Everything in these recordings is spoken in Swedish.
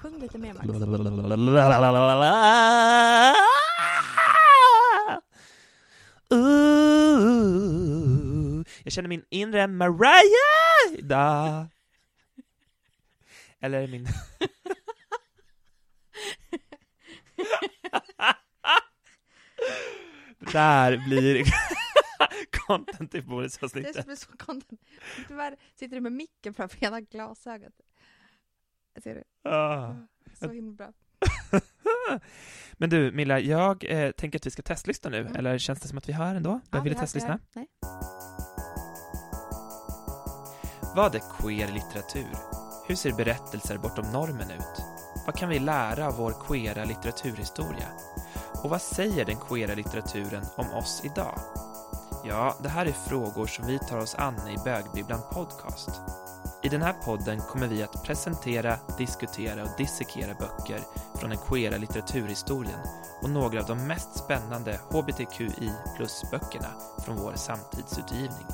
Sjung lite mer Max. Ooh, jag känner min inre Mariah idag. Eller min... Det där blir content i Det bonusavsnittet. blir så content. Tyvärr sitter du med micken framför ena glasögat. Ser du? Ah. Så himla bra. Men du, Milla, jag eh, tänker att vi ska testlyssna nu, Mm. eller känns det som att vi har ändå? Behöver vi vi testlyssna? har- Nej. Vad är queer litteratur? Hur ser berättelser bortom normen ut? Vad kan vi lära av vår queera litteraturhistoria? Och vad säger den queera litteraturen om oss idag? Ja, det här är frågor som vi tar oss an i Bögbibblan Podcast. I den här podden kommer vi att presentera, diskutera och dissekera böcker från den queera litteraturhistorien och några av de mest spännande hbtqi plus-böckerna från vår samtidsutgivning.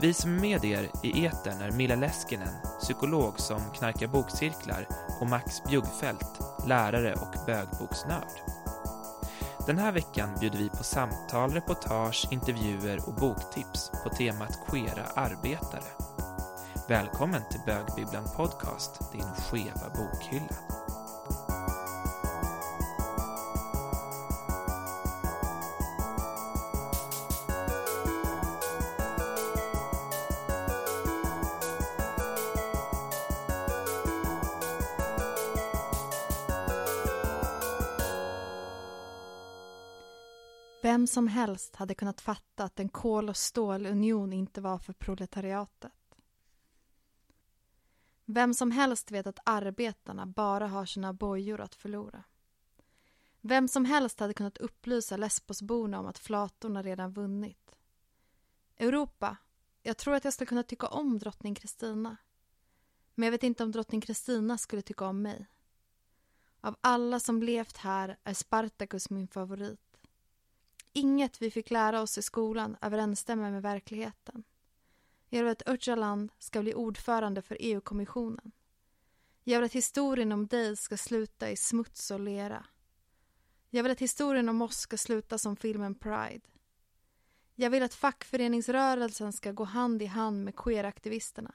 Vi som är med er i etern är Milla Leskinen, psykolog som knarkar bokcirklar och Max Bjuggfeldt, lärare och bögboksnörd. Den här veckan bjuder vi på samtal, reportage, intervjuer och boktips på temat queera arbetare. Välkommen till Bögbibblan Podcast, din skeva bokhylla. Vem som helst hade kunnat fatta att en kol och stålunion inte var för proletariatet. Vem som helst vet att arbetarna bara har sina bojor att förlora. Vem som helst hade kunnat upplysa Lesbosborna om att flatorna redan vunnit. Europa, jag tror att jag skulle kunna tycka om drottning Kristina. Men jag vet inte om drottning Kristina skulle tycka om mig. Av alla som levt här är Spartacus min favorit. Inget vi fick lära oss i skolan överensstämmer med verkligheten. Jag vill att Öcalan ska bli ordförande för EU-kommissionen. Jag vill att historien om dig ska sluta i smuts och lera. Jag vill att historien om oss ska sluta som filmen Pride. Jag vill att fackföreningsrörelsen ska gå hand i hand med queeraktivisterna.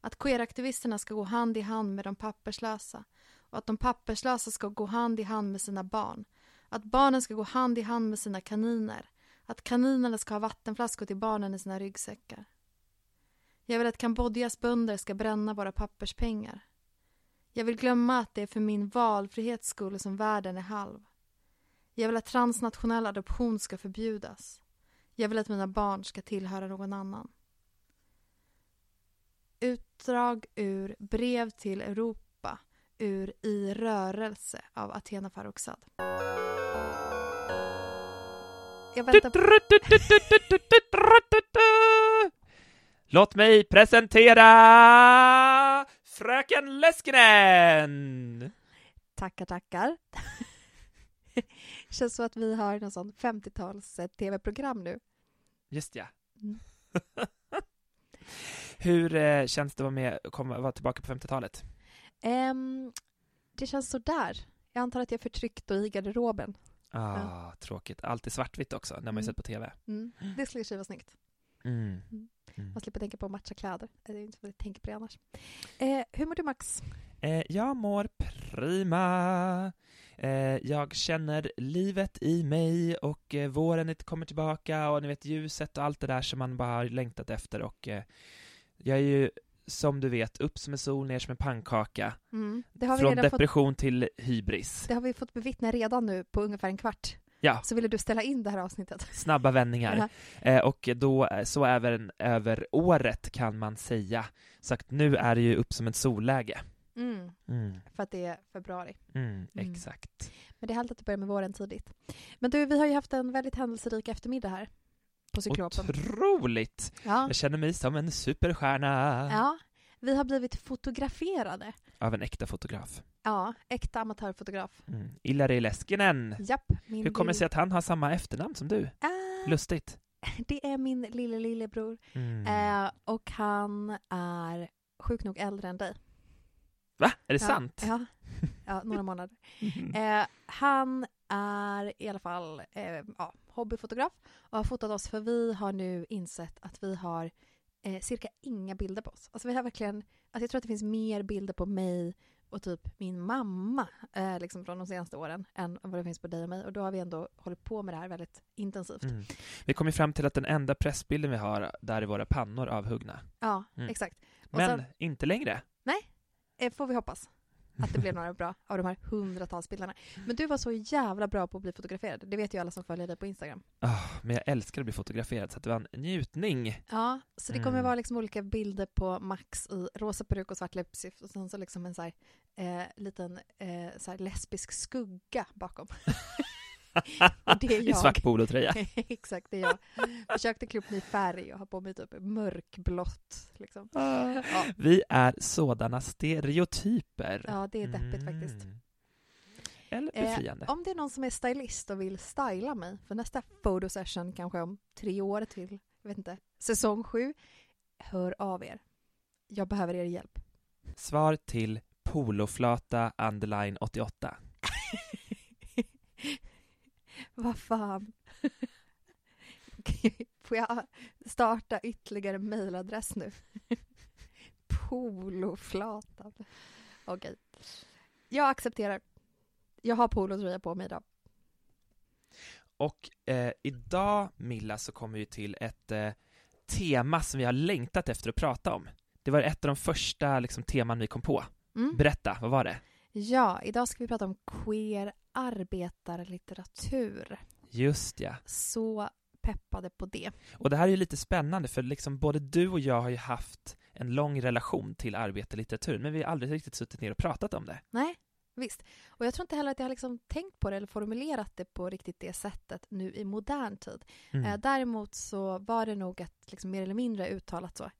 Att queeraktivisterna ska gå hand i hand med de papperslösa och att de papperslösa ska gå hand i hand med sina barn. Att barnen ska gå hand i hand med sina kaniner. Att kaninerna ska ha vattenflaskor till barnen i sina ryggsäckar. Jag vill att Kambodjas bönder ska bränna våra papperspengar. Jag vill glömma att det är för min valfrihets skull som världen är halv. Jag vill att transnationell adoption ska förbjudas. Jag vill att mina barn ska tillhöra någon annan. Utdrag ur Brev till Europa ur I rörelse av Athena Farrokhzad. Jag väntar på... Låt mig presentera Fröken Leskinen! Tackar, tackar. Känns så att vi har någon sån 50-tals eh, tv-program nu. Just ja. Mm. Hur eh, känns det att vara, med, komma, vara tillbaka på 50-talet? Ehm, det känns så där. Jag antar att jag är förtryckt och i garderoben. Ah, Tråkigt. Allt är svartvitt också, när man Mm. sett på TV. Mm. Det skulle ju vara snyggt. Mm. Mm. Man slipper tänka på att matcha kläder. Det är inte vad jag tänker på det annars. Eh, hur mår du Max? Eh, jag mår prima. Eh, jag känner livet i mig och eh, våren kommer tillbaka och ni vet ljuset och allt det där som man bara har längtat efter och eh, jag är ju som du vet upp som en sol, ner som en pannkaka. Mm. Från redan fått, depression till hybris. det har vi fått bevittna redan nu på ungefär en kvart. Ja, Så ville du ställa in det här avsnittet. snabba vändningar. Jaha. Eh, och då, eh, så även över året kan man säga. Så att nu är det ju upp som ett solläge. Mm. Mm, För att det är februari. mm, Mm. exakt. Men det är härligt att det börjar med våren tidigt. Men du, vi har ju haft en väldigt händelserik eftermiddag här. På Cyklopen. Otroligt! Ja. Jag känner mig som en superstjärna ja. Vi har blivit fotograferade. Av en äkta fotograf. Ja, äkta amatörfotograf. Mm. Ilari Leskinen. Japp. Min Hur kommer det sig att han har samma efternamn som du? Ah, Lustigt. det är min lille lillebror. Mm. Eh, och han är sjukt nog äldre än dig. Va? Är det ja, sant? Ja, ja, några månader. Eh, han är i alla fall eh, ja, hobbyfotograf och har fotat oss för vi har nu insett att vi har cirka inga bilder på oss. Alltså vi har verkligen, alltså jag tror att det finns mer bilder på mig och typ min mamma eh, liksom från de senaste åren än vad det finns på dig och mig och då har vi ändå hållit på med det här väldigt intensivt. Mm. Vi kom ju fram till att den enda pressbilden vi har, där är våra pannor avhuggna. Ja, Mm. exakt. Och Men sen- inte längre. Eh, får vi hoppas att det blev några bra av de här hundratals bilderna. Men du var så jävla bra på att bli fotograferad. Det vet ju alla som följer dig på Instagram. Ah, men jag älskar att bli fotograferad, så att det var en njutning. Ja, så det kommer Mm. vara liksom olika bilder på Max i rosa peruk och svart läppstift och sen så liksom en så här, eh, liten eh, så här lesbisk skugga bakom. Det är I jag. svart polotröja. Exakt, det är jag. Försökte klä upp mig i färg och ha på mig typ mörkblått. Liksom. Ja. Vi är sådana stereotyper. ja, det är deppigt faktiskt. Mm. Eller Eh, befriande. om det är någon som är stylist och vill styla mig för nästa photosession kanske om tre år till, jag vet inte, säsong sju, hör av er. Jag behöver er hjälp. Svar till poloflata underline 88. Vad fan. Får jag starta ytterligare mejladress nu? Poloflatan. Okej. Jag accepterar. Jag har polotröja på mig idag. Och eh, idag, Milla, så kommer vi till ett eh, tema som vi har längtat efter att prata om. Det var ett av de första liksom, teman vi kom på. Mm. Berätta, vad var det? Ja, idag ska vi prata om queer arbetarlitteratur. Just ja. Så peppade på det. Och det här är ju lite spännande, för liksom både du och jag har ju haft en lång relation till arbetarlitteratur, men vi har aldrig riktigt suttit ner och pratat om det. Nej, visst. Och jag tror inte heller att jag har liksom tänkt på det eller formulerat det på riktigt det sättet nu i modern tid. Mm. Eh, däremot så var det nog ett liksom mer eller mindre uttalat så,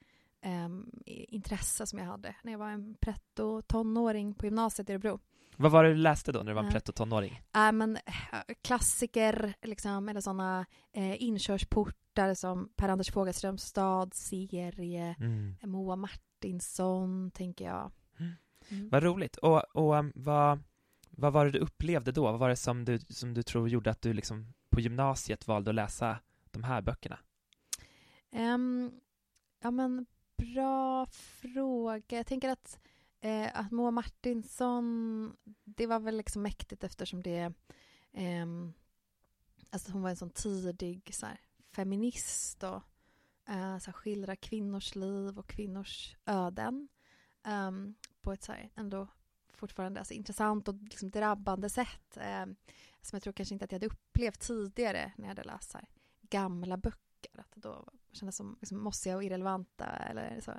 ehm, intresse som jag hade när jag var en pretto tonåring på gymnasiet i Örebro. Vad var det du läste då när du var en pretto-tonåring? Äh, men, eh, klassiker, liksom, eller sådana eh, inkörsportar som Per-Anders Fogelströms stad-serie, Mm. Moa Martinsson, tänker jag. Mm. Mm. Vad roligt. Och, och um, vad, vad var det du upplevde då? Vad var det som du, som du tror gjorde att du liksom på gymnasiet valde att läsa de här böckerna? Ehm, ja, men bra fråga. Jag tänker att, eh, att Moa Martinsson, det var väl liksom mäktigt eftersom det Eh, alltså hon var en sån tidig så här, feminist och eh, så här, skildrar kvinnors liv och kvinnors öden eh, på ett så här, ändå fortfarande alltså, intressant och liksom, drabbande sätt ehm, som jag tror kanske inte att jag hade upplevt tidigare när jag hade läst här, gamla böcker. Att då kändes som liksom, mossiga och irrelevanta. Eller så.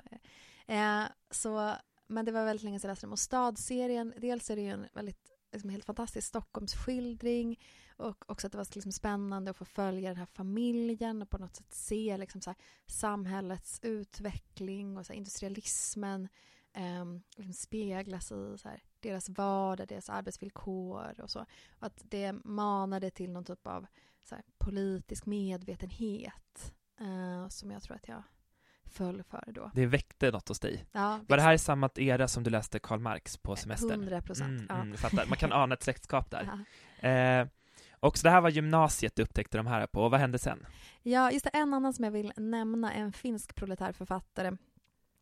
Eh, så, men det var väldigt länge sedan jag läste dem. Och Stadserien, dels är det ju en väldigt liksom, helt fantastisk Stockholmsskildring och också att det var liksom, spännande att få följa den här familjen och på något sätt se liksom, så här, samhällets utveckling och så här, industrialismen eh, liksom, speglas i så här, deras vardag, deras arbetsvillkor och så. Och att det manade till någon typ av så här, politisk medvetenhet eh, som jag tror att jag föll för då. Det väckte något hos dig. Ja, Var det här i samma era som du läste Karl Marx på semestern? 100 procent. Mm, ja. mm. Man kan ana ett släktskap där. Ja. Eh, och så det här var gymnasiet du upptäckte de här på, och vad hände sen? Ja, just det, en annan som jag vill nämna, en finsk proletärförfattare,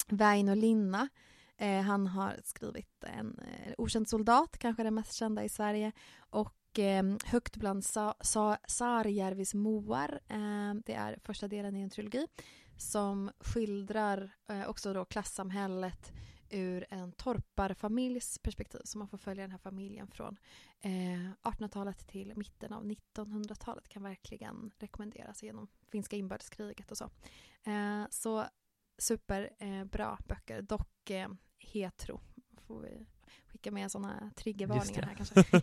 Väinö Linna. Eh, han har skrivit en eh, Okänd soldat, kanske den mest kända i Sverige, och eh, Högt bland Sa- Sa- Saarjärvis moar. Eh, det är första delen i en trilogi som skildrar eh, också då klassamhället ur en torparfamiljs perspektiv. Så man får följa den här familjen från eh, 1800-talet till mitten av 1900-talet. Kan verkligen rekommenderas genom finska inbördeskriget och så. Eh, så superbra eh, böcker, dock eh, hetero. Får vi skicka med sådana triggervarningar här kanske.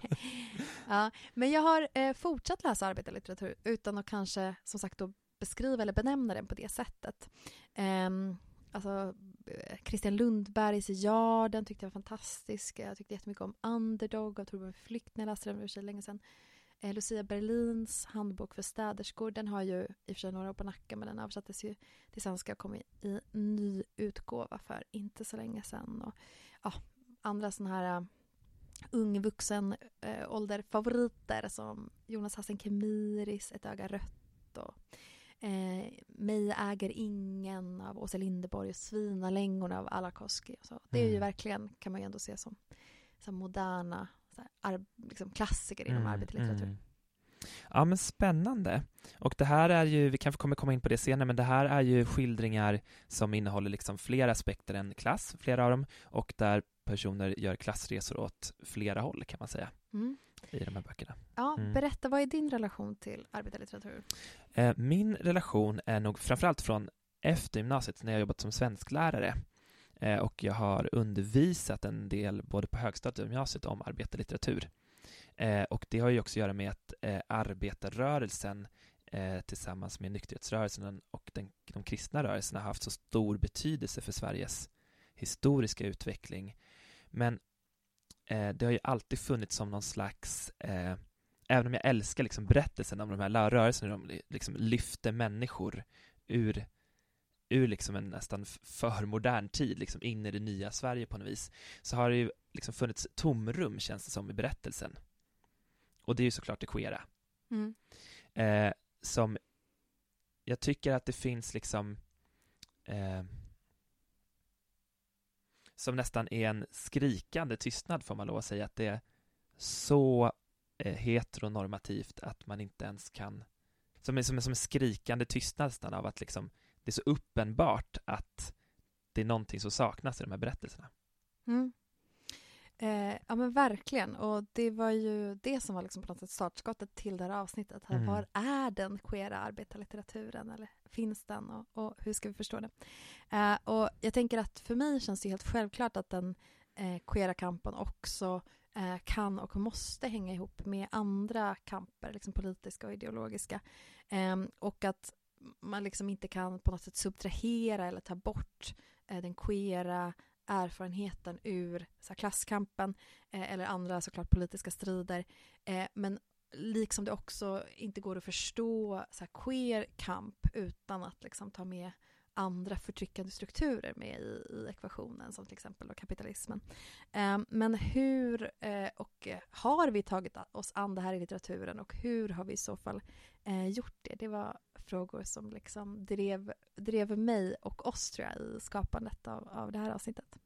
ja, men jag har eh, fortsatt läsa arbetarlitteratur utan att kanske som sagt då beskriva eller benämna den på det sättet. Ehm, alltså, eh, Christian Lundbergs Jarden tyckte jag var fantastisk. Jag tyckte jättemycket om Underdog av Torbjörn Flykt när jag läste den för sig länge sedan. Eh, Lucia Berlins handbok för städerskor, den har ju i och för sig några år på nacken men den översattes ju till svenska och kom i, i ny utgåva för inte så länge sedan. Och, ja, andra sådana här uh, ung vuxen uh, ålder favoriter som Jonas Hassen Kemiris, Ett öga rött och eh, Mig äger ingen av Åsa Linderborg och Svinalängorna av Alakoski. Så det är ju Mm. verkligen, kan man ju ändå se som, som moderna så här, ar, liksom klassiker inom Mm, arbetarlitteratur. mm. Ja, men spännande. Och det här är ju, vi kanske kommer komma in på det senare, men det här är ju skildringar som innehåller liksom fler aspekter än klass, flera av dem, och där personer gör klassresor åt flera håll, kan man säga, Mm. i de här böckerna. Ja, Mm. berätta, vad är din relation till arbetarlitteratur? Eh, Min relation är nog framförallt från efter gymnasiet, när jag jobbat som svensklärare. Eh, Och jag har undervisat en del, både på högstadiet och gymnasiet, om arbetarlitteratur. Eh, Och det har ju också att göra med att eh, arbetarrörelsen tillsammans med nykterhetsrörelsen och den, de kristna rörelserna har haft så stor betydelse för Sveriges historiska utveckling. Men eh, det har ju alltid funnits som någon slags eh, även om jag älskar liksom berättelsen om de här rörelserna, hur de liksom lyfter människor ur, ur liksom en nästan för modern tid, liksom in i det nya Sverige på något vis, så har det ju liksom funnits tomrum, känns det som, i berättelsen. Och det är ju såklart det queera. Mm. Eh, som jag tycker att det finns liksom eh, som nästan är en skrikande tystnad får man lov att säga att det är så eh, heteronormativt att man inte ens kan som är som, en- som en skrikande tystnad nästan av att liksom det är så uppenbart att det är någonting som saknas i de här berättelserna. Mm. Eh, ja men verkligen. Och det var ju det som var liksom på något sätt startskottet till det här avsnittet. Här, Mm. Var är den queera arbetarlitteraturen? Eller finns den? Och, och hur ska vi förstå det? Eh, och jag tänker att för mig känns det helt självklart att den eh, queera kampen också eh, kan och måste hänga ihop med andra kamper, liksom politiska och ideologiska. Eh, och att man liksom inte kan på något sätt subtrahera eller ta bort eh, den queera erfarenheten ur så här, klasskampen eh, eller andra såklart politiska strider. Eh, men liksom det också inte går att förstå så här, queer kamp utan att liksom, ta med andra förtryckande strukturer med i, i ekvationen som till exempel då kapitalismen. Eh, men hur eh, och eh, har vi tagit oss an det här i litteraturen och hur har vi i så fall eh, gjort det? Det var frågor som liksom drev, drev mig och oss tror jag i skapandet av, av det här avsnittet.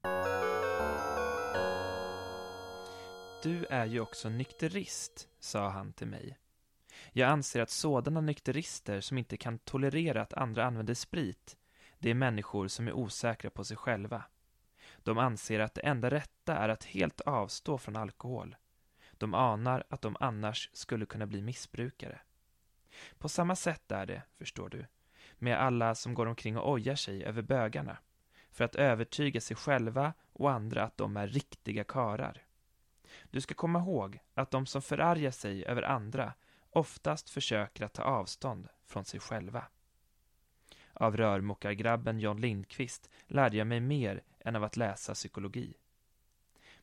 Du är ju också nykterist, sa han till mig. Jag anser att sådana nykterister som inte kan tolerera att andra använder sprit, det är människor som är osäkra på sig själva. De anser att det enda rätta är att helt avstå från alkohol. De anar att de annars skulle kunna bli missbrukare. På samma sätt är det, förstår du, med alla som går omkring och ojar sig över bögarna, för att övertyga sig själva och andra att de är riktiga karar. Du ska komma ihåg att de som förargar sig över andra oftast försöker att ta avstånd från sig själva. Av rörmokargrabben John Lindqvist lärde jag mig mer än av att läsa psykologi.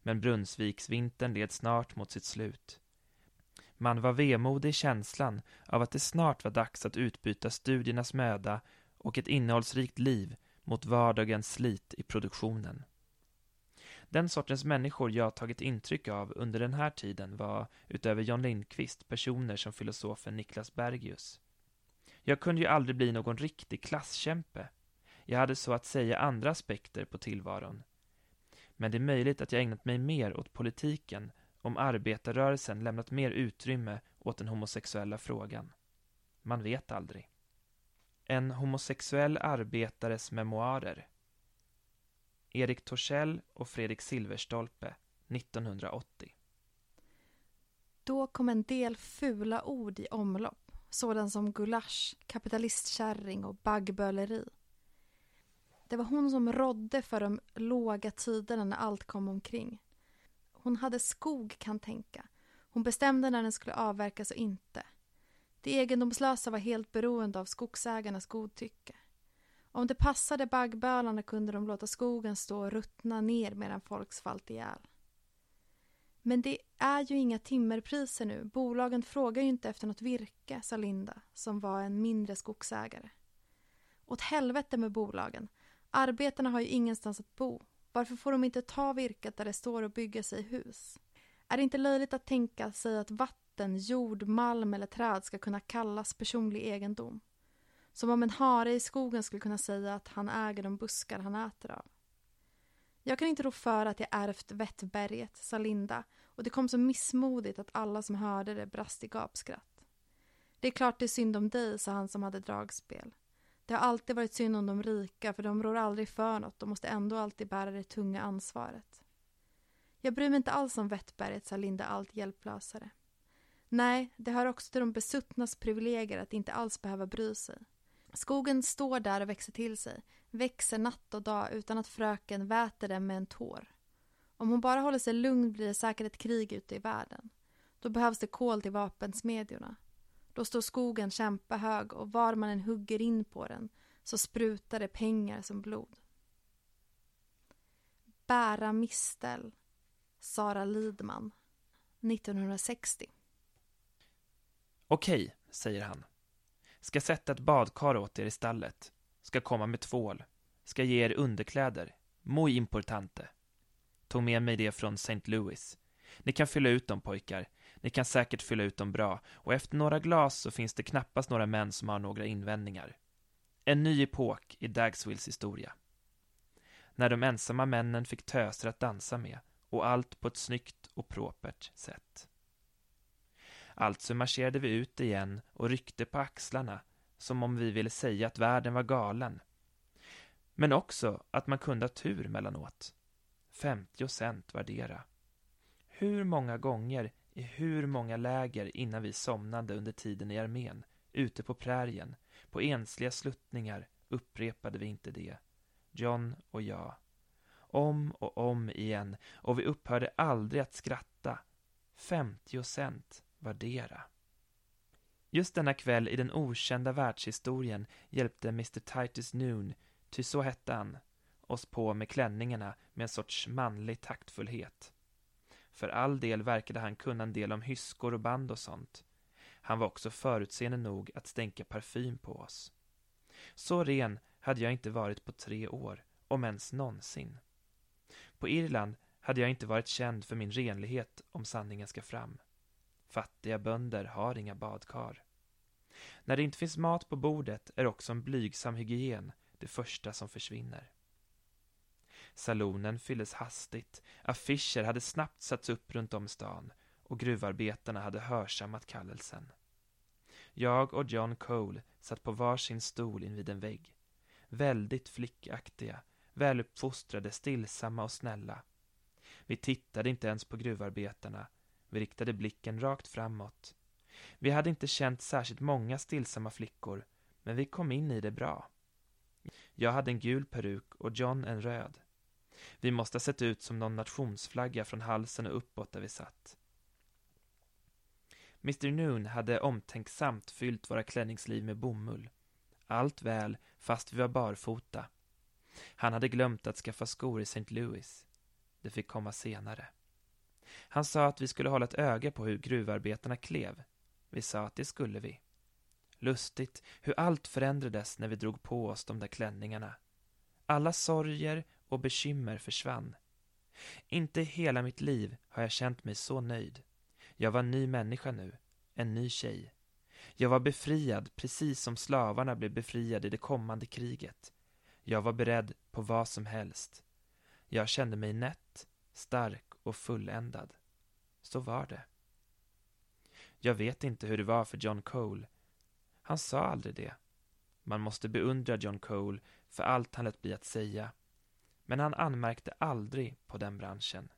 Men Brunnsviksvintern led snart mot sitt slut. Man var vemodig i känslan av att det snart var dags att utbyta studiernas möda och ett innehållsrikt liv mot vardagens slit i produktionen. Den sortens människor jag tagit intryck av under den här tiden var, utöver John Lindqvist, personer som filosofen Niklas Bergius. Jag kunde ju aldrig bli någon riktig klasskämpe. Jag hade så att säga andra aspekter på tillvaron. Men det är möjligt att jag ägnat mig mer åt politiken om arbetarrörelsen lämnat mer utrymme åt den homosexuella frågan. Man vet aldrig. En homosexuell arbetares memoarer Erik Torssell och Fredrik Silverstolpe 1980 Då kom en del fula ord i omlopp, sådan som gulasch, kapitalistkärring och baggböleri. Det var hon som rådde för de låga tiderna när allt kom omkring. Hon hade skog kan tänka. Hon bestämde när den skulle avverkas och inte. De egendomslösa var helt beroende av skogsägarnas godtycke. Om det passade baggbölarna kunde de låta skogen stå och ruttna ner medan folk svalt ihjäl. Men det är ju inga timmerpriser nu. Bolagen frågar ju inte efter något virke, sa Linda, som var en mindre skogsägare. Åt helvete med bolagen. Arbetarna har ju ingenstans att bo. Varför får de inte ta virket där det står och bygga sig hus? Är det inte löjligt att tänka sig att vatten, jord, malm eller träd ska kunna kallas personlig egendom? Som om en hare i skogen skulle kunna säga att han äger de buskar han äter av. Jag kan inte rå för att jag ärvt Vettberget, sa Linda och det kom så missmodigt att alla som hörde det brast i gapskratt. Det är klart det är synd om dig, sa han som hade dragspel. Det har alltid varit synd om de rika för de rår aldrig för något och måste ändå alltid bära det tunga ansvaret. Jag bryr mig inte alls om Vettberget, sa Linda allt hjälplösare. Nej, det hör också till de besuttnas privilegier att inte alls behöva bry sig. Skogen står där och växer till sig, växer natt och dag utan att fröken väter den med en tår. Om hon bara håller sig lugn blir det säkert ett krig ute i världen. Då behövs det kol till vapensmedjorna. Då står skogen kämpahög och var man än hugger in på den så sprutar det pengar som blod. Bära mistel, Sara Lidman, 1960. Okej, säger han. Ska sätta ett badkar åt er i stallet. Ska komma med tvål. Ska ge er underkläder. Muy importante. Tog med mig det från St. Louis. Ni kan fylla ut dem pojkar. Ni kan säkert fylla ut dem bra och efter några glas så finns det knappast några män som har några invändningar. En ny epok i Dagswills historia. När de ensamma männen fick töser att dansa med och allt på ett snyggt och propert sätt. Alltså marscherade vi ut igen och ryckte på axlarna som om vi ville säga att världen var galen. Men också att man kunde ha tur mellanåt. 50 cent vardera. Hur många gånger i hur många läger innan vi somnade under tiden i armén, ute på prärien, på ensliga sluttningar upprepade vi inte det, John och jag. Om och om igen, och vi upphörde aldrig att skratta. 50 cent värdera. Just denna kväll i den okända världshistorien hjälpte Mr Titus Noon, ty så hette han, oss på med klänningarna med en sorts manlig taktfullhet. För all del verkade han kunna en del om hyskor och band och sånt. Han var också förutseende nog att stänka parfym på oss. Så ren hade jag inte varit på tre år, om ens någonsin. På Irland hade jag inte varit känd för min renlighet om sanningen ska fram. Fattiga bönder har inga badkar. När det inte finns mat på bordet är också en blygsam hygien det första som försvinner. Salonen fylldes hastigt, affischer hade snabbt satts upp runt om stan och gruvarbetarna hade hörsammat kallelsen. Jag och John Cole satt på varsin stol invid en vägg. Väldigt flickaktiga, väluppfostrade, stillsamma och snälla. Vi tittade inte ens på gruvarbetarna vi riktade blicken rakt framåt. Vi hade inte känt särskilt många stillsamma flickor, men vi kom in i det bra. Jag hade en gul peruk och John en röd. Vi måste ha sett ut som någon nationsflagga från halsen och uppåt där vi satt. Mr Noon hade omtänksamt fyllt våra klänningsliv med bomull. Allt väl, fast vi var barfota. Han hade glömt att skaffa skor i St. Louis. Det fick komma senare. Han sa att vi skulle hålla ett öga på hur gruvarbetarna klev. Vi sa att det skulle vi. Lustigt hur allt förändrades när vi drog på oss de där klänningarna. Alla sorger och bekymmer försvann. Inte i hela mitt liv har jag känt mig så nöjd. Jag var en ny människa nu, en ny tjej. Jag var befriad precis som slavarna blev befriade i det kommande kriget. Jag var beredd på vad som helst. Jag kände mig nätt, stark och fulländad. Så var det. Jag vet inte hur det var för John Cole. Han sa aldrig det. Man måste beundra John Cole för allt han lät bli att säga. Men han anmärkte aldrig på den branschen.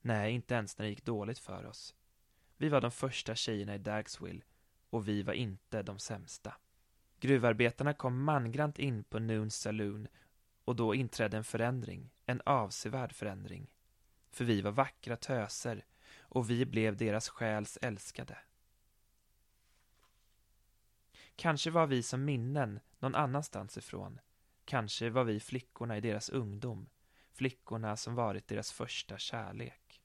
Nej, inte ens när det gick dåligt för oss. Vi var de första tjejerna i Dagsville och vi var inte de sämsta. Gruvarbetarna kom mangrant in på Noons Saloon och då inträdde en förändring, en avsevärd förändring för vi var vackra töser och vi blev deras själs älskade. Kanske var vi som minnen någon annanstans ifrån. Kanske var vi flickorna i deras ungdom, flickorna som varit deras första kärlek.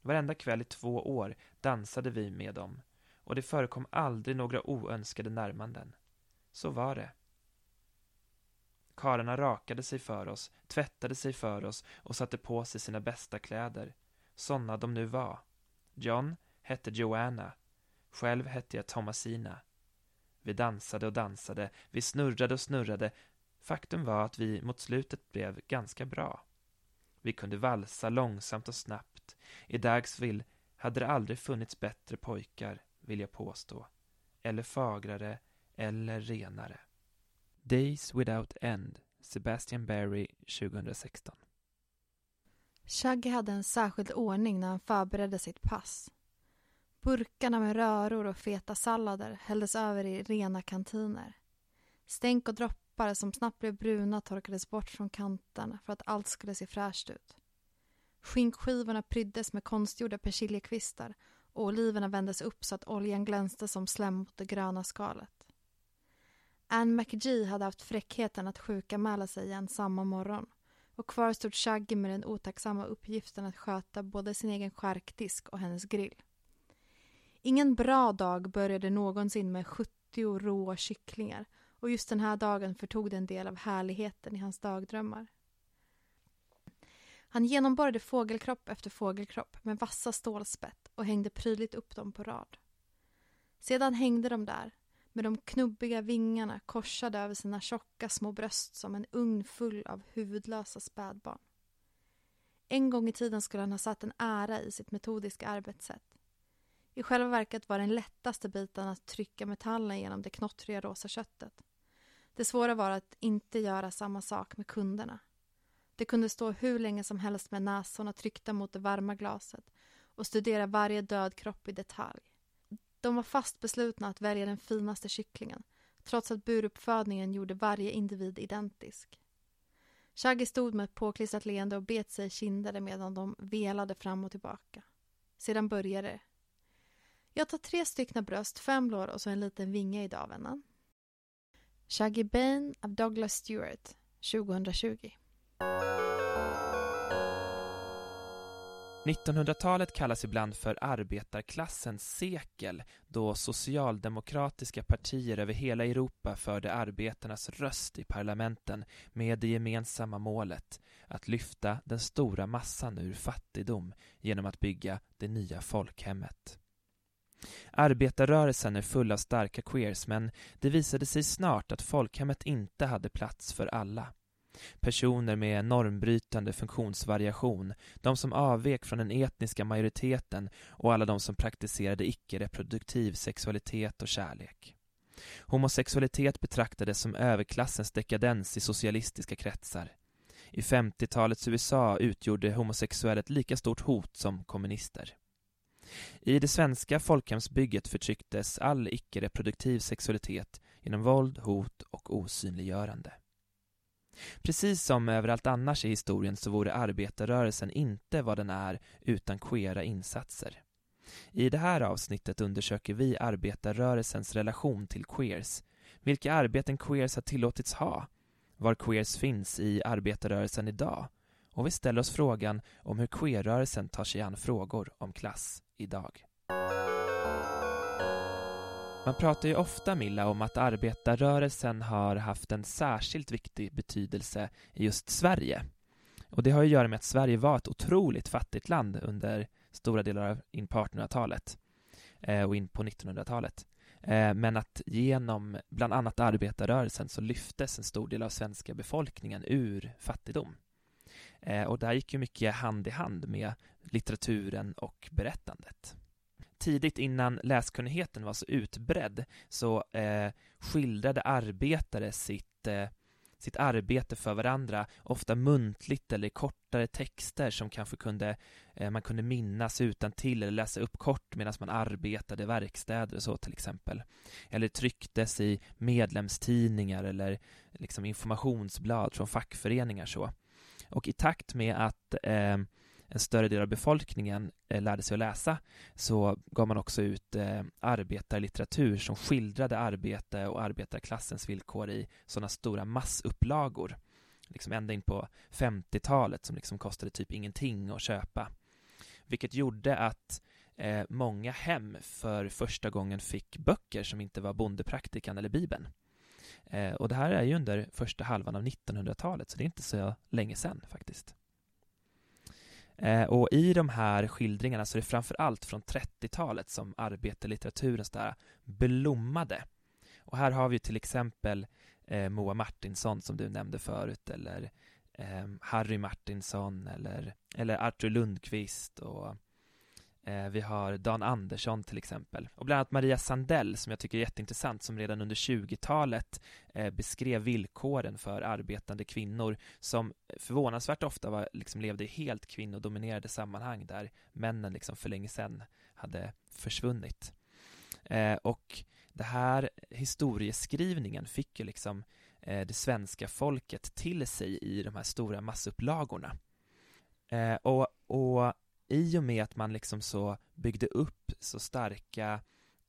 Varenda kväll i två år dansade vi med dem och det förekom aldrig några oönskade närmanden. Så var det. Karlarna rakade sig för oss, tvättade sig för oss och satte på sig sina bästa kläder, sådana de nu var. John hette Joanna, själv hette jag Thomasina. Vi dansade och dansade, vi snurrade och snurrade. Faktum var att vi mot slutet blev ganska bra. Vi kunde valsa långsamt och snabbt. I Dagsville hade det aldrig funnits bättre pojkar, vill jag påstå. Eller fagrare, eller renare. Days Without End, Sebastian Barry 2016. Shaggy hade en särskild ordning när han förberedde sitt pass. Burkarna med röror och feta sallader hälldes över i rena kantiner. Stänk och droppar som snabbt blev bruna torkades bort från kanterna för att allt skulle se fräscht ut. Skinkskivorna pryddes med konstgjorda persiljekvistar och oliverna vändes upp så att oljan glänste som slem mot det gröna skalet. Anne McGee hade haft fräckheten att sjukanmäla sig igen samma morgon och kvar stod Shaggy med den otacksamma uppgiften att sköta både sin egen skärkdisk och hennes grill. Ingen bra dag började någonsin med 70 råa kycklingar och just den här dagen förtog det en del av härligheten i hans dagdrömmar. Han genomborrade fågelkropp efter fågelkropp med vassa stålspett och hängde prydligt upp dem på rad. Sedan hängde de där med de knubbiga vingarna korsade över sina tjocka små bröst som en ugn full av huvudlösa spädbarn. En gång i tiden skulle han ha satt en ära i sitt metodiska arbetssätt. I själva verket var den lättaste biten att trycka metallen genom det knottriga rosa köttet. Det svåra var att inte göra samma sak med kunderna. De kunde stå hur länge som helst med näsorna tryckta mot det varma glaset och studera varje död kropp i detalj. De var fast beslutna att välja den finaste kycklingen trots att buruppfödningen gjorde varje individ identisk. Shaggy stod med ett påklistrat leende och bet sig i kinderna medan de velade fram och tillbaka. Sedan började det. Jag tar tre styckna bröst, fem lår och så en liten vinge idag, vännen. Shaggy Bane av Douglas Stewart, 2020. 1900-talet kallas ibland för arbetarklassens sekel då socialdemokratiska partier över hela Europa förde arbetarnas röst i parlamenten med det gemensamma målet att lyfta den stora massan ur fattigdom genom att bygga det nya folkhemmet. Arbetarrörelsen är full av starka queers men det visade sig snart att folkhemmet inte hade plats för alla. Personer med normbrytande funktionsvariation, de som avvek från den etniska majoriteten och alla de som praktiserade icke-reproduktiv sexualitet och kärlek. Homosexualitet betraktades som överklassens dekadens i socialistiska kretsar. I 50-talets USA utgjorde homosexuella ett lika stort hot som kommunister. I det svenska folkhemsbygget förtrycktes all icke-reproduktiv sexualitet genom våld, hot och osynliggörande. Precis som överallt annars i historien så vore arbetarrörelsen inte vad den är utan queera insatser. I det här avsnittet undersöker vi arbetarrörelsens relation till queers, vilka arbeten queers har tillåtits ha, var queers finns i arbetarrörelsen idag och vi ställer oss frågan om hur queerrörelsen tar sig an frågor om klass idag. Man pratar ju ofta, Milla, om att arbetarrörelsen har haft en särskilt viktig betydelse i just Sverige. Och det har att göra med att Sverige var ett otroligt fattigt land under stora delar av in på 1800-talet eh, och in på 1900-talet. Eh, men att genom bland annat arbetarrörelsen så lyftes en stor del av svenska befolkningen ur fattigdom. Eh, och det här gick ju mycket hand i hand med litteraturen och berättandet tidigt innan läskunnigheten var så utbredd så eh, skildrade arbetare sitt, eh, sitt arbete för varandra, ofta muntligt eller i kortare texter som kanske kunde, eh, man kunde minnas utan till eller läsa upp kort medan man arbetade i verkstäder och så till exempel. Eller trycktes i medlemstidningar eller liksom informationsblad från fackföreningar så. Och i takt med att eh, en större del av befolkningen eh, lärde sig att läsa så gav man också ut eh, arbetarlitteratur som skildrade arbete och arbetarklassens villkor i sådana stora massupplagor liksom ända in på 50-talet som liksom kostade typ ingenting att köpa vilket gjorde att eh, många hem för första gången fick böcker som inte var bondepraktikan eller bibeln och det här är ju under första halvan av 1900-talet, så det är inte så länge sedan faktiskt. Eh, och i de här skildringarna så är det framför allt från 30-talet som arbetarlitteraturen blommade. Och här har vi till exempel eh, Moa Martinsson som du nämnde förut eller eh, Harry Martinsson eller, eller Arthur Lundqvist och Eh, vi har Dan Andersson till exempel och bland annat Maria Sandell som jag tycker är jätteintressant som redan under 20-talet eh, beskrev villkoren för arbetande kvinnor som förvånansvärt ofta var, liksom, levde i helt kvinnodominerade sammanhang där männen liksom för länge sedan hade försvunnit. Eh, och det här historieskrivningen fick ju liksom eh, det svenska folket till sig i de här stora massupplagorna. Eh, och, och i och med att man liksom så byggde upp så starka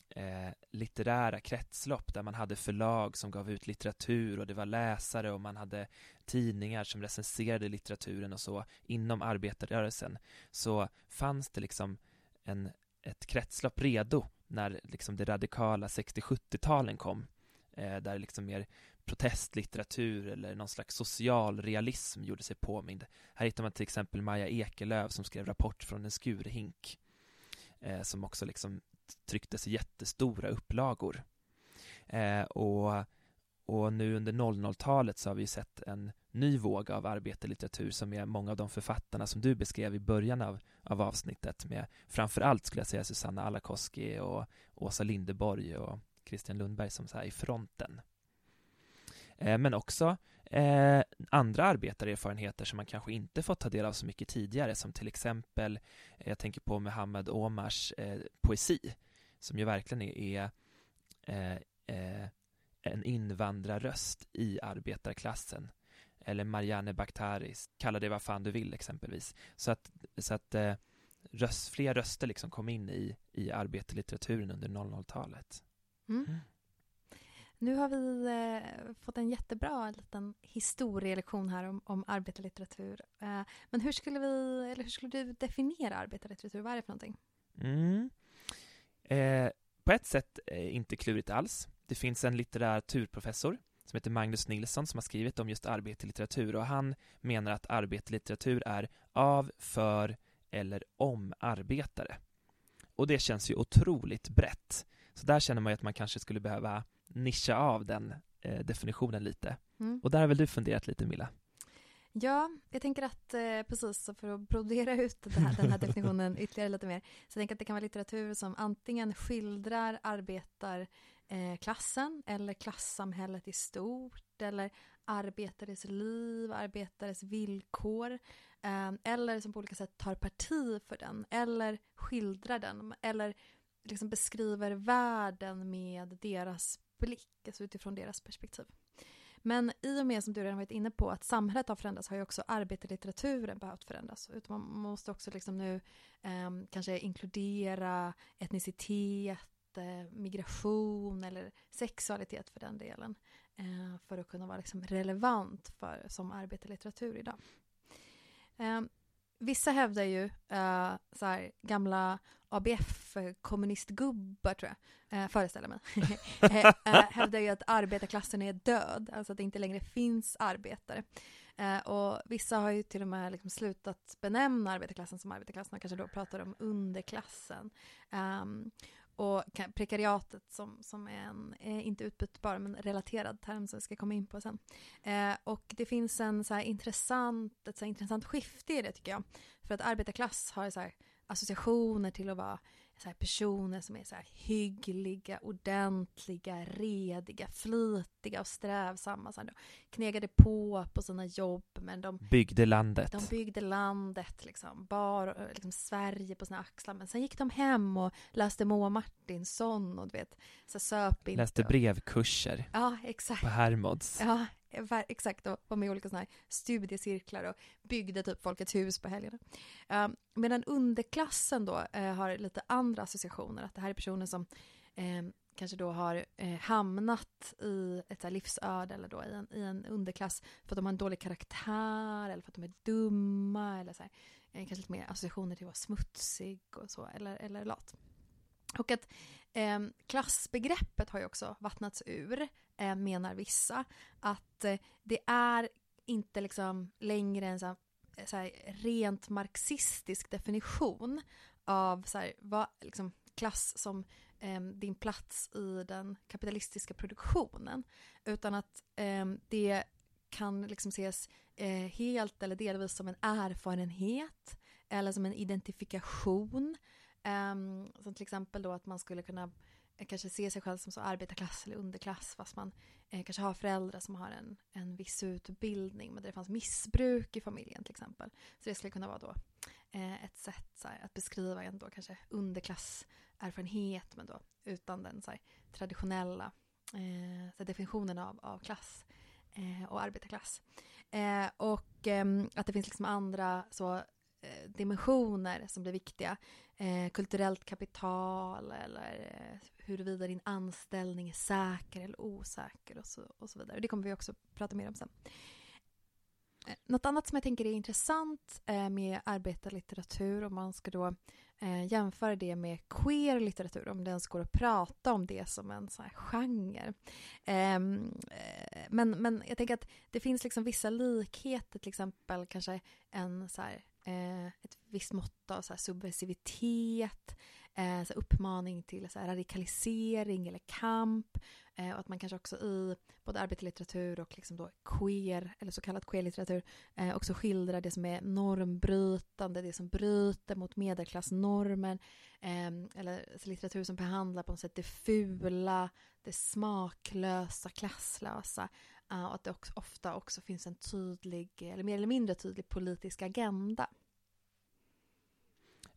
eh, litterära kretslopp där man hade förlag som gav ut litteratur och det var läsare och man hade tidningar som recenserade litteraturen och så inom arbetarrörelsen så fanns det liksom en, ett kretslopp redo när liksom det radikala 60-70-talen kom eh, där liksom mer protestlitteratur eller någon slags social realism gjorde sig påmind. Här hittar man till exempel Maja Ekelöf som skrev Rapport från en skurhink eh, som också liksom trycktes i jättestora upplagor. Eh, och, och nu under 00-talet så har vi sett en ny våg av arbetarlitteratur som är många av de författarna som du beskrev i början av, av avsnittet med framförallt skulle jag säga Susanna Alakoski och Åsa Lindeborg och Christian Lundberg som så här i fronten. Eh, men också eh, andra arbetarerfarenheter som man kanske inte fått ta del av så mycket tidigare som till exempel eh, jag tänker på Muhammad Omars eh, poesi som ju verkligen är, är eh, eh, en invandrarröst i arbetarklassen eller Marianne Bakhtaris, kalla det vad fan du vill exempelvis. Så att, så att eh, röst, fler röster liksom kom in i, i arbetarlitteraturen under 00-talet. Mm. Nu har vi eh, fått en jättebra liten historielektion här om, om arbetarlitteratur. Eh, men hur skulle, vi, eller hur skulle du definiera arbetarlitteratur? Vad är det för någonting? Mm. Eh, på ett sätt eh, inte klurigt alls. Det finns en litteraturprofessor som heter Magnus Nilsson som har skrivit om just arbetarlitteratur och han menar att arbetarlitteratur är av, för eller om arbetare. Och det känns ju otroligt brett. Så där känner man ju att man kanske skulle behöva nischa av den eh, definitionen lite. Mm. Och där har väl du funderat lite Milla? Ja, jag tänker att eh, precis för att brodera ut här, den här definitionen ytterligare lite mer så jag tänker att det kan vara litteratur som antingen skildrar arbetarklassen eh, eller klassamhället i stort eller arbetares liv, arbetares villkor eh, eller som på olika sätt tar parti för den eller skildrar den eller liksom beskriver världen med deras blick, alltså utifrån deras perspektiv. Men i och med, som du redan varit inne på, att samhället har förändrats har ju också arbetarlitteraturen behövt förändras. Utan man måste också liksom nu eh, kanske inkludera etnicitet, eh, migration eller sexualitet för den delen. Eh, för att kunna vara liksom relevant för, som arbetarlitteratur idag. Ehm, vissa hävdar ju eh, så här, gamla ABF-kommunistgubbar, tror jag, uh, föreställer mig, uh, hävdar ju att arbetarklassen är död, alltså att det inte längre finns arbetare. Uh, och vissa har ju till och med liksom slutat benämna arbetarklassen som arbetarklassen och kanske då pratar om underklassen. Um, och prekariatet som, som är en, är inte utbytbar men relaterad term som vi ska komma in på sen. Eh, och det finns en så intressant, ett så intressant skifte i det tycker jag. För att arbetarklass har så associationer till att vara så personer som är så hyggliga, ordentliga, rediga, flitiga och strävsamma. Så här, knegade på på sina jobb men de byggde landet. De byggde landet, liksom, bar liksom, Sverige på sina axlar. Men sen gick de hem och läste Moa Martinsson och du vet, så söp inte. Läste brevkurser. Ja, exakt. På Hermods. Ja, Eh, exakt, och var med i olika såna här studiecirklar och byggde typ Folkets hus på helgerna. Uh, medan underklassen då uh, har lite andra associationer, att det här är personer som uh, kanske då har eh, hamnat i ett så livsöde eller då i en, i en underklass för att de har en dålig karaktär eller för att de är dumma eller så här, eh, kanske lite mer associationer till att vara smutsig och så eller, eller lat. Och att eh, klassbegreppet har ju också vattnats ur, eh, menar vissa. Att eh, det är inte liksom längre en så här, eh, så här, rent marxistisk definition av så här, vad, liksom, klass som eh, din plats i den kapitalistiska produktionen. Utan att eh, det kan liksom ses eh, helt eller delvis som en erfarenhet eller som en identifikation. Um, som till exempel då att man skulle kunna eh, kanske se sig själv som så arbetarklass eller underklass fast man eh, kanske har föräldrar som har en, en viss utbildning men där det fanns missbruk i familjen till exempel. Så det skulle kunna vara då eh, ett sätt här, att beskriva en då kanske underklasserfarenhet men då utan den så här, traditionella eh, så definitionen av, av klass eh, och arbetarklass. Eh, och ehm, att det finns liksom andra så Eh, dimensioner som blir viktiga. Eh, kulturellt kapital eller eh, huruvida din anställning är säker eller osäker och så, och så vidare. Det kommer vi också prata mer om sen. Eh, något annat som jag tänker är intressant eh, med arbetarlitteratur om man ska då eh, jämföra det med queer litteratur, om det ens går att prata om det som en sån här genre. Ehm, eh, men, men jag tänker att det finns liksom vissa likheter, till exempel kanske en så här eh, ett visst mått av så här subversivitet, eh, så uppmaning till så radikalisering eller kamp eh, och att man kanske också i både arbetarlitteratur och liksom då queer, eller så kallad queerlitteratur, eh, också skildrar det som är normbrytande, det som bryter mot medelklassnormen, eh, eller litteratur som behandlar på något sätt det fula, det smaklösa, klasslösa, Eh, och att det också, ofta också finns en tydlig, eller mer eller mindre tydlig politisk agenda.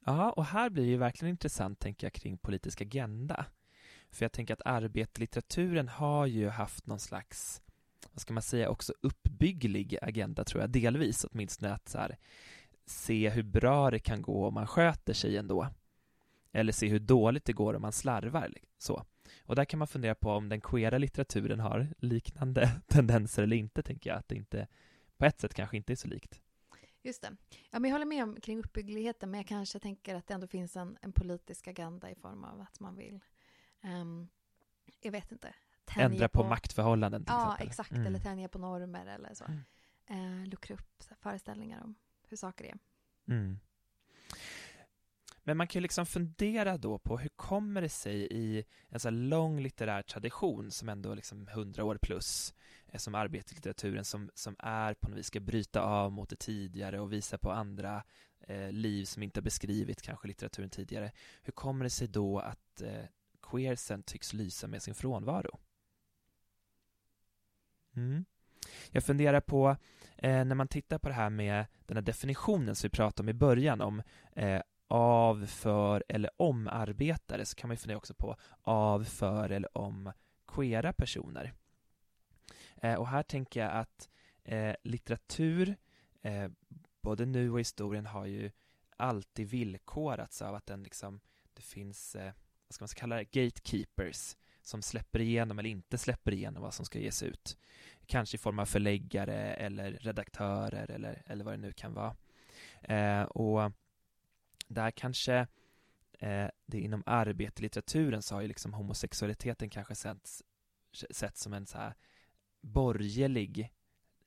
Ja, och här blir det ju verkligen intressant, tänker jag, kring politisk agenda. För jag tänker att arbetlitteraturen har ju haft någon slags, vad ska man säga, också uppbygglig agenda, tror jag, delvis åtminstone att så här, se hur bra det kan gå om man sköter sig ändå. Eller se hur dåligt det går om man slarvar. Liksom, så. Och där kan man fundera på om den queera litteraturen har liknande tendenser eller inte, tänker jag, att det inte på ett sätt kanske inte är så likt. Just det. Ja, men jag håller med om kring uppbyggligheten, men jag kanske tänker att det ändå finns en, en politisk agenda i form av att man vill, um, jag vet inte, Ändra på, på maktförhållanden till ja, exempel. Ja, exakt, mm. eller tänja på normer eller så. Mm. Uh, luckra upp föreställningar om hur saker är. Mm. Men man kan ju liksom fundera då på hur kommer det sig i en så här lång litterär tradition som ändå liksom hundra år plus eh, som arbetarlitteraturen som, som är på något vis ska bryta av mot det tidigare och visa på andra eh, liv som inte har beskrivit kanske litteraturen tidigare. Hur kommer det sig då att eh, queersen tycks lysa med sin frånvaro? Mm. Jag funderar på, eh, när man tittar på det här med den här definitionen som vi pratade om i början om eh, av, för eller om arbetare så kan man ju fundera också på av, för eller om queera personer. Eh, och här tänker jag att eh, litteratur, eh, både nu och historien, har ju alltid villkorats av att den liksom, det finns, eh, vad ska man kalla det, gatekeepers som släpper igenom eller inte släpper igenom vad som ska ges ut. Kanske i form av förläggare eller redaktörer eller, eller vad det nu kan vara. Eh, och där kanske eh, det inom arbetarlitteraturen så har ju liksom homosexualiteten kanske setts, sett som en så här borgerlig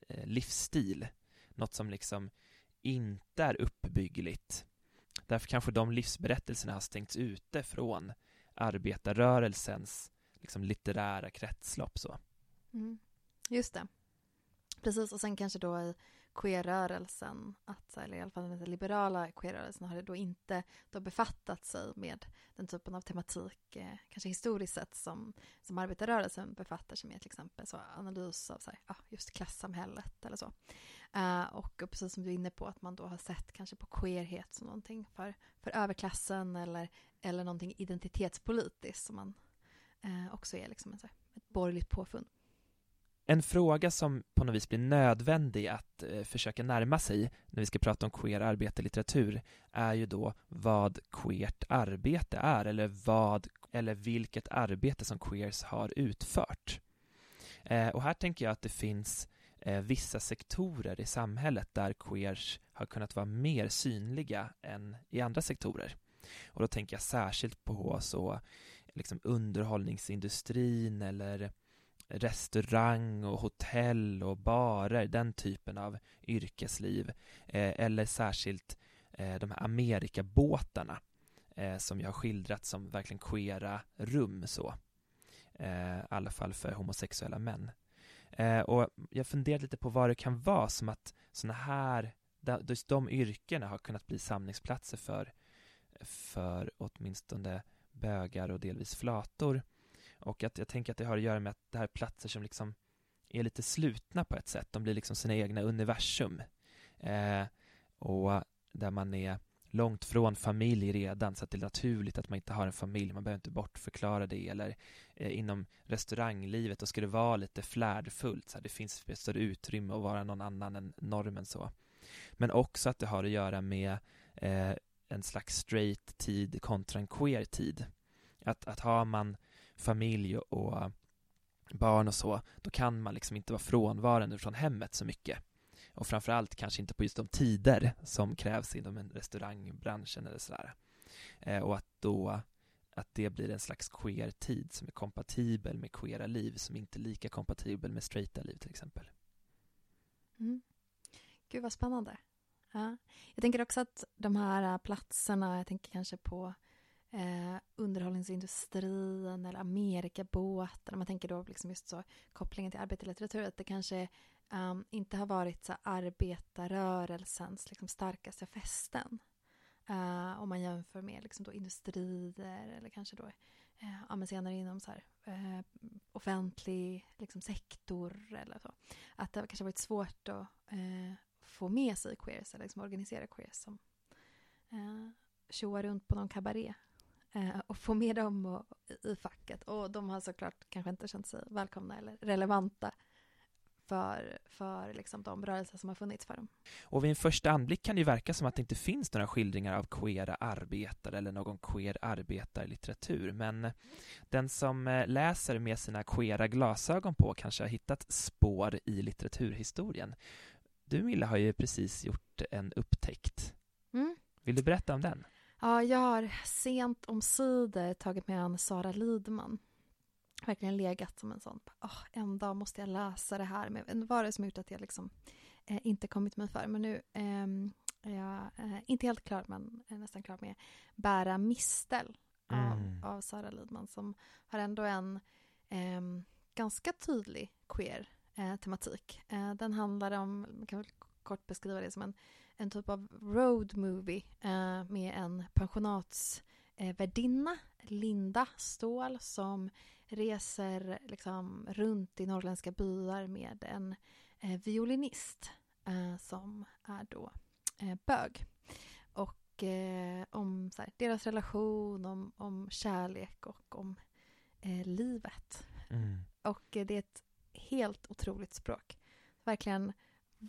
eh, livsstil. Något som liksom inte är uppbyggligt. Därför kanske de livsberättelserna har stängts ute från arbetarrörelsens liksom litterära kretslopp så. Mm. Just det. Precis, och sen kanske då i queerrörelsen, att, eller i alla fall den liberala queerrörelsen, har det då inte då befattat sig med den typen av tematik, eh, kanske historiskt sett, som, som arbetarrörelsen befattar sig med, till exempel så analys av så här, ja, just klassamhället eller så. Uh, och precis som du är inne på, att man då har sett kanske på queerhet som någonting för, för överklassen eller, eller någonting identitetspolitiskt som man uh, också är liksom en, så här, ett borgerligt påfund. En fråga som på något vis blir nödvändig att eh, försöka närma sig när vi ska prata om queer arbete är ju då vad queert arbete är eller vad eller vilket arbete som queers har utfört. Eh, och här tänker jag att det finns eh, vissa sektorer i samhället där queers har kunnat vara mer synliga än i andra sektorer. Och då tänker jag särskilt på så liksom underhållningsindustrin eller restaurang och hotell och barer, den typen av yrkesliv. Eh, eller särskilt eh, de här Amerikabåtarna eh, som jag har skildrat som verkligen queera rum så. Eh, I alla fall för homosexuella män. Eh, och jag funderar lite på vad det kan vara som att sådana här, just de yrkena har kunnat bli samlingsplatser för, för åtminstone bögar och delvis flator. Och att jag tänker att det har att göra med att det här är platser som liksom är lite slutna på ett sätt. De blir liksom sina egna universum. Eh, och där man är långt från familj redan så att det är naturligt att man inte har en familj, man behöver inte bortförklara det eller eh, inom restauranglivet då ska det vara lite flärdfullt, så här, det finns ett större utrymme att vara någon annan än normen så. Men också att det har att göra med eh, en slags straight tid kontra en queer tid. Att, att har man familj och barn och så, då kan man liksom inte vara frånvarande från hemmet så mycket och framförallt kanske inte på just de tider som krävs inom en restaurangbranschen eller sådär. Eh, och att då att det blir en slags queer-tid som är kompatibel med queera liv som inte är lika kompatibel med straighta liv till exempel. Mm. Gud vad spännande. Ja. Jag tänker också att de här äh, platserna, jag tänker kanske på eh, underhållningsindustrin eller Amerikabåtar, man tänker då liksom just så kopplingen till arbetarlitteratur, att det kanske um, inte har varit så arbetarrörelsens liksom, starkaste fästen. Uh, om man jämför med liksom, då, industrier eller kanske då eh, ja, men senare inom så här, eh, offentlig liksom, sektor eller så. Att det kanske har varit svårt att eh, få med sig queers eller liksom, organisera queers som eh, tjoar runt på någon kabaré och få med dem och, i facket. Och de har såklart kanske inte känt sig välkomna eller relevanta för, för liksom de rörelser som har funnits för dem. Och vid en första anblick kan det ju verka som att det inte finns några skildringar av queera arbetare eller någon queer arbetarlitteratur, men den som eh, läser med sina queera glasögon på kanske har hittat spår i litteraturhistorien. Du Milla har ju precis gjort en upptäckt. Mm. Vill du berätta om den? Ja, jag har sent om sidor tagit med an Sara Lidman verkligen legat som en sån, oh, en dag måste jag läsa det här. Men vad är det som gjort att jag liksom eh, inte kommit mig för? Men nu eh, är jag eh, inte helt klar, men är nästan klar med Bära mistel av, mm. av Sara Lidman som har ändå en ehm, ganska tydlig queer eh, tematik. Eh, den handlar om, man kan väl kort beskriva det som en, en typ av road movie eh, med en pensionatsvärdinna, Linda Ståhl, som reser liksom runt i norrländska byar med en eh, violinist eh, som är då eh, bög. Och eh, om här, deras relation, om, om kärlek och om eh, livet. Mm. Och eh, det är ett helt otroligt språk. Verkligen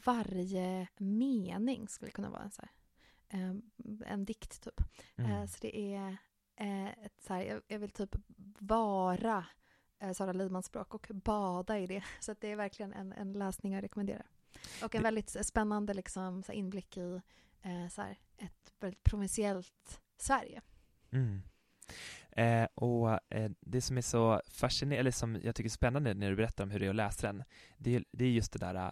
varje mening skulle kunna vara en, så här, en dikt typ. Mm. så det är eh, ett, så här, jag, jag, vill typ vara eh, Sara Lidmans språk och bada i det. Så det är verkligen en, en läsning jag rekommenderar. Och en väldigt spännande liksom, så inblick i eh, så här, ett väldigt provinsiellt Sverige. Mm. Eh, och eh, det som är så fascinerande, eller som jag tycker är spännande när du berättar om hur det är att läsa den, det, det är just det där eh,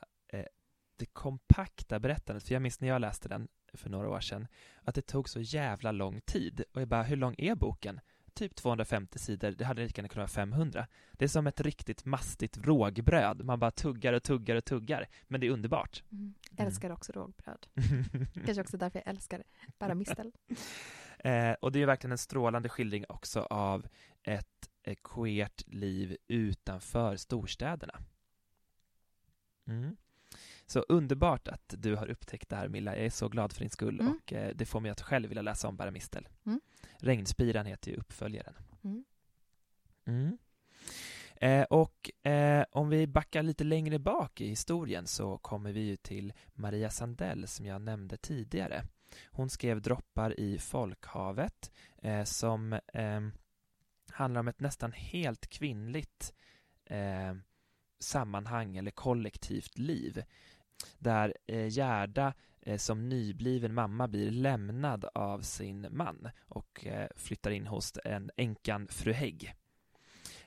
det kompakta berättandet, för jag minns när jag läste den för några år sedan, att det tog så jävla lång tid. Och jag bara, hur lång är boken? Typ 250 sidor, det hade lika gärna kunnat vara 500. Det är som ett riktigt mastigt rågbröd, man bara tuggar och tuggar och tuggar, men det är underbart. Mm. Älskar också rågbröd. Kanske också därför jag älskar bara mistel. eh, och det är verkligen en strålande skildring också av ett, ett queert liv utanför storstäderna. Mm. Så underbart att du har upptäckt det här Milla, jag är så glad för din skull mm. och eh, det får mig att själv vilja läsa om Bara Mistel. Mm. Regnspiran heter ju uppföljaren. Mm. mm. Eh, och eh, om vi backar lite längre bak i historien så kommer vi ju till Maria Sandell som jag nämnde tidigare. Hon skrev Droppar i folkhavet eh, som ehm, handlar om ett nästan helt kvinnligt eh, sammanhang eller kollektivt liv där eh, Gerda eh, som nybliven mamma blir lämnad av sin man och eh, flyttar in hos en änkan fru Hägg.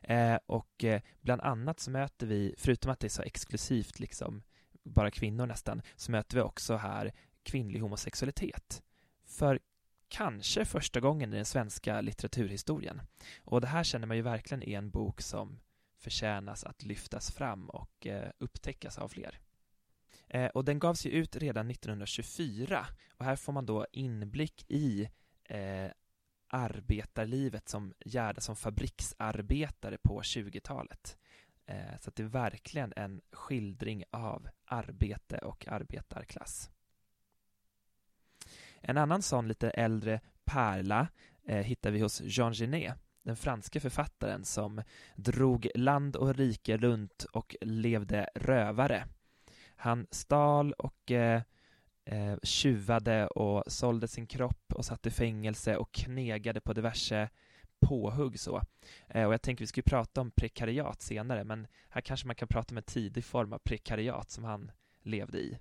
Eh, och bland annat så möter vi, förutom att det är så exklusivt liksom, bara kvinnor nästan, så möter vi också här kvinnlig homosexualitet. För kanske första gången i den svenska litteraturhistorien. Och det här känner man ju verkligen är en bok som förtjänas att lyftas fram och upptäckas av fler. Eh, och den gavs ju ut redan 1924 och här får man då inblick i eh, arbetarlivet som Gerda som fabriksarbetare på 20-talet. Eh, så att det är verkligen en skildring av arbete och arbetarklass. En annan sån lite äldre pärla eh, hittar vi hos Jean Genet, den franske författaren som drog land och rike runt och levde rövare. Han stal och eh, eh, tjuvade och sålde sin kropp och satt i fängelse och knegade på diverse påhugg så. Eh, och jag tänker vi ska prata om prekariat senare, men här kanske man kan prata om en tidig form av prekariat som han levde i.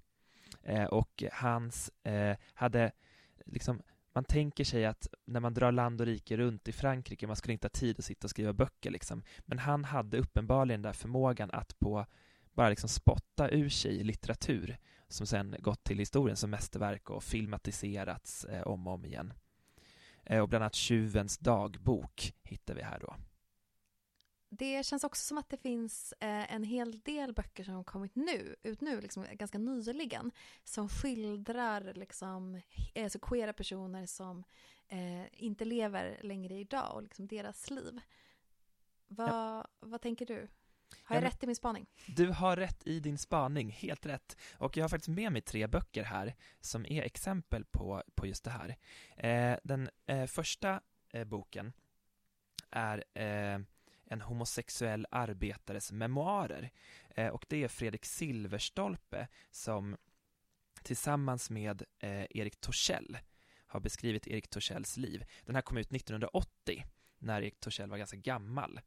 Eh, och hans eh, hade liksom man tänker sig att när man drar land och rike runt i Frankrike, man skulle inte ha tid att sitta och skriva böcker liksom. Men han hade uppenbarligen den där förmågan att på bara liksom spotta ur sig litteratur som sen gått till historien som mästerverk och filmatiserats eh, om och om igen. Eh, och bland annat Tjuvens dagbok hittar vi här då. Det känns också som att det finns eh, en hel del böcker som har kommit nu, ut nu, liksom, ganska nyligen, som skildrar liksom, alltså queera personer som eh, inte lever längre idag och liksom deras liv. Vad, ja. vad tänker du? Har jag ja, rätt i min spaning? Du har rätt i din spaning, helt rätt. Och jag har faktiskt med mig tre böcker här som är exempel på, på just det här. Eh, den eh, första eh, boken är eh, en homosexuell arbetares memoarer. Eh, och det är Fredrik Silverstolpe som tillsammans med eh, Erik Torssell har beskrivit Erik Torssells liv. Den här kom ut 1980 när Erik Torssell var ganska gammal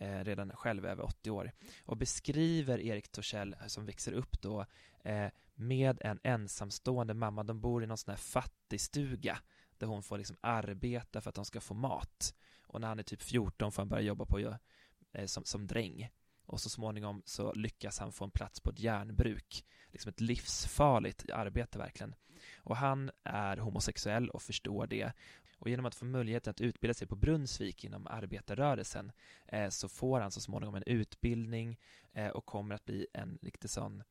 eh, redan själv över 80 år och beskriver Erik Torssell eh, som växer upp då eh, med en ensamstående mamma. De bor i någon sån här fattigstuga där hon får liksom arbeta för att de ska få mat. Och när han är typ 14 får han börja jobba på eh, som, som dräng. Och så småningom så lyckas han få en plats på ett järnbruk. Liksom ett livsfarligt arbete verkligen. Och han är homosexuell och förstår det och genom att få möjligheten att utbilda sig på Brunnsvik inom arbetarrörelsen eh, så får han så småningom en utbildning eh, och kommer att bli en riktigt sån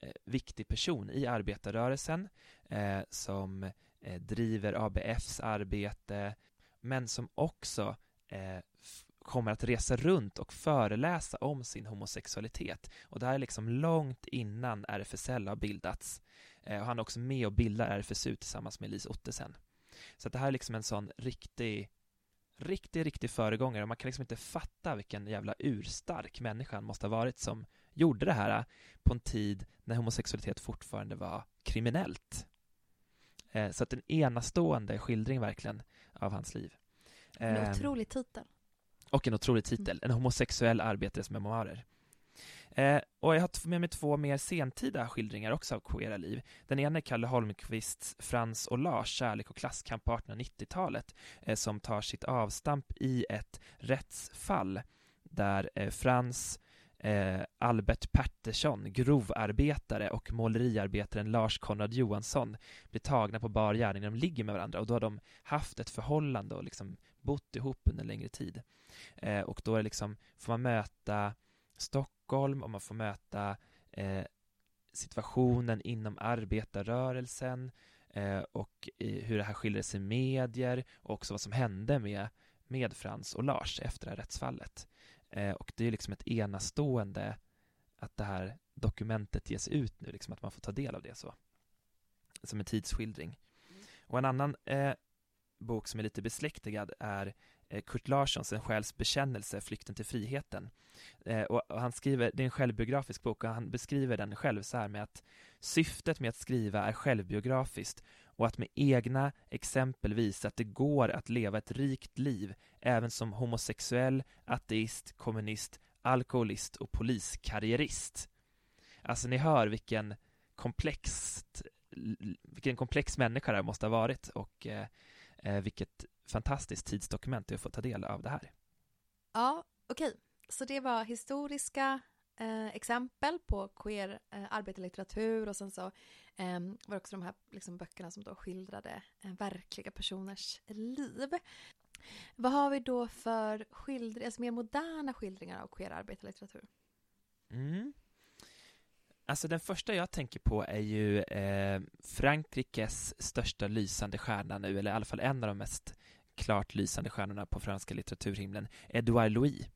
eh, viktig person i arbetarrörelsen eh, som eh, driver ABFs arbete men som också eh, kommer att resa runt och föreläsa om sin homosexualitet. Och det här är liksom långt innan RFSL har bildats. Eh, och han är också med och bildar RFSU tillsammans med Lise Ottesen. Så att det här är liksom en sån riktig, riktig, riktig föregångare och man kan liksom inte fatta vilken jävla urstark människa han måste ha varit som gjorde det här på en tid när homosexualitet fortfarande var kriminellt. Eh, så att en enastående skildring verkligen av hans liv. En ehm, otrolig titel. Och en otrolig titel, en homosexuell arbetares memoarer. Eh, och jag har med mig två mer sentida skildringar också av queera liv. Den ena är Kalle Holmqvists Frans och Lars, Kärlek och klasskamp på 1890-talet, eh, som tar sitt avstamp i ett rättsfall där eh, Frans eh, Albert Pettersson, grovarbetare och måleriarbetaren Lars Konrad Johansson blir tagna på bar gärning när de ligger med varandra och då har de haft ett förhållande och liksom bott ihop under en längre tid. Eh, och då är liksom, får man möta Stockholm och man får möta eh, situationen inom arbetarrörelsen eh, och hur det här skiljer sig i medier och också vad som hände med, med Frans och Lars efter det här rättsfallet. Eh, och det är liksom ett enastående att det här dokumentet ges ut nu, liksom att man får ta del av det så. Som en tidsskildring. Och en annan eh, bok som är lite besläktigad är Eh, Kurt Larssons En själs bekännelse, Flykten till friheten. Eh, och, han skriver, det är en självbiografisk bok och han beskriver den själv så här med att syftet med att skriva är självbiografiskt och att med egna exempel visa att det går att leva ett rikt liv även som homosexuell, ateist, kommunist, alkoholist och poliskarriärist. Alltså ni hör vilken komplext, vilken komplex människa det måste ha varit och eh, eh vilket fantastiskt tidsdokument att få ta del av det här. Ja, okej. Okay. Så det var historiska eh, exempel på queer eh, arbetarlitteratur och sen så eh, var det också de här liksom, böckerna som då skildrade eh, verkliga personers liv. Vad har vi då för skildringar, alltså mer moderna skildringar av queer arbetarlitteratur? Mm. Alltså den första jag tänker på är ju eh, Frankrikes största lysande stjärna nu, eller i alla fall en av de mest klart lysande stjärnorna på franska litteraturhimlen, Edouard Louis,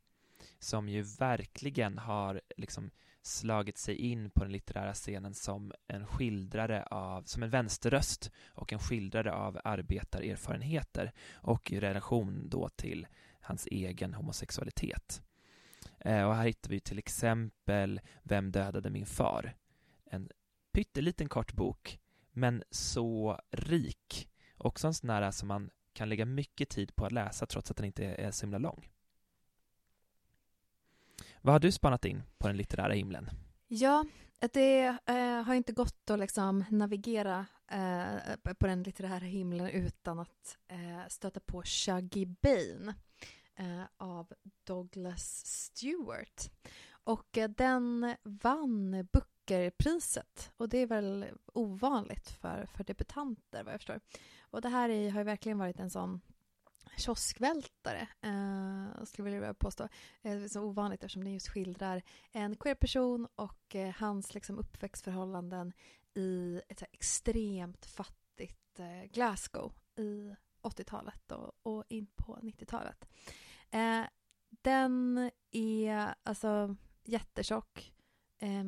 som ju verkligen har liksom slagit sig in på den litterära scenen som en skildrare av, som en vänsterröst och en skildrare av arbetarerfarenheter och i relation då till hans egen homosexualitet. Eh, och här hittar vi till exempel Vem dödade min far? En pytteliten kort bok, men så rik. Också en sån här som man kan lägga mycket tid på att läsa trots att den inte är så himla lång. Vad har du spanat in på den litterära himlen? Ja, det eh, har inte gått att liksom navigera eh, på den litterära himlen utan att eh, stöta på Shaggy Bane eh, av Douglas Stewart. Och eh, den vann Bookerpriset och det är väl ovanligt för, för debutanter vad jag förstår. Och det här är, har ju verkligen varit en sån kioskvältare, eh, skulle jag vilja påstå. Eh, så ovanligt eftersom den just skildrar en queer-person och eh, hans liksom, uppväxtförhållanden i ett extremt fattigt eh, Glasgow i 80-talet och, och, in på 90-talet. Eh, den är alltså jättetjock. Eh,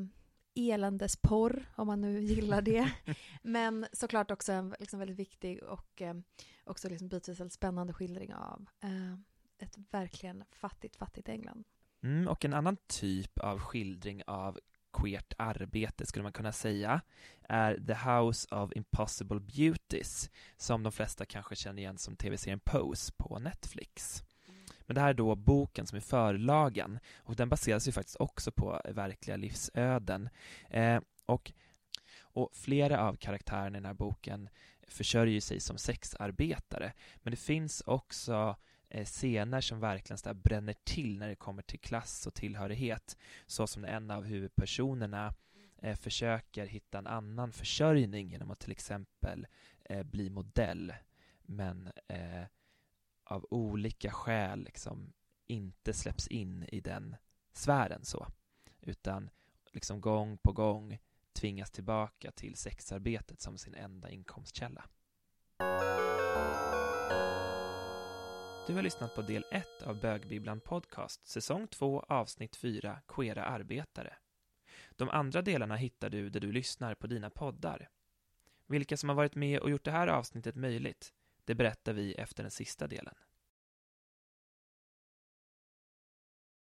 eländesporr, om man nu gillar det. Men såklart också en liksom väldigt viktig och eh, också liksom bitvis väldigt spännande skildring av eh, ett verkligen fattigt, fattigt England. Mm, och en annan typ av skildring av queert arbete skulle man kunna säga är The House of Impossible Beauties som de flesta kanske känner igen som tv-serien Pose på Netflix. Men det här är då boken som är förlagen och den baseras ju faktiskt också på eh, verkliga livsöden. Eh, och, och flera av karaktärerna i den här boken försörjer sig som sexarbetare. Men det finns också eh, scener som verkligen så bränner till när det kommer till klass och tillhörighet. Så som en av huvudpersonerna eh, försöker hitta en annan försörjning genom att till exempel eh, bli modell. Men eh, av olika skäl liksom inte släpps in i den sfären så, utan liksom gång på gång tvingas tillbaka till sexarbetet som sin enda inkomstkälla. Du har lyssnat på del 1 av Bögbibblan Podcast, säsong 2, avsnitt 4, Queera arbetare. De andra delarna hittar du där du lyssnar på dina poddar. Vilka som har varit med och gjort det här avsnittet möjligt det berättar vi efter den sista delen.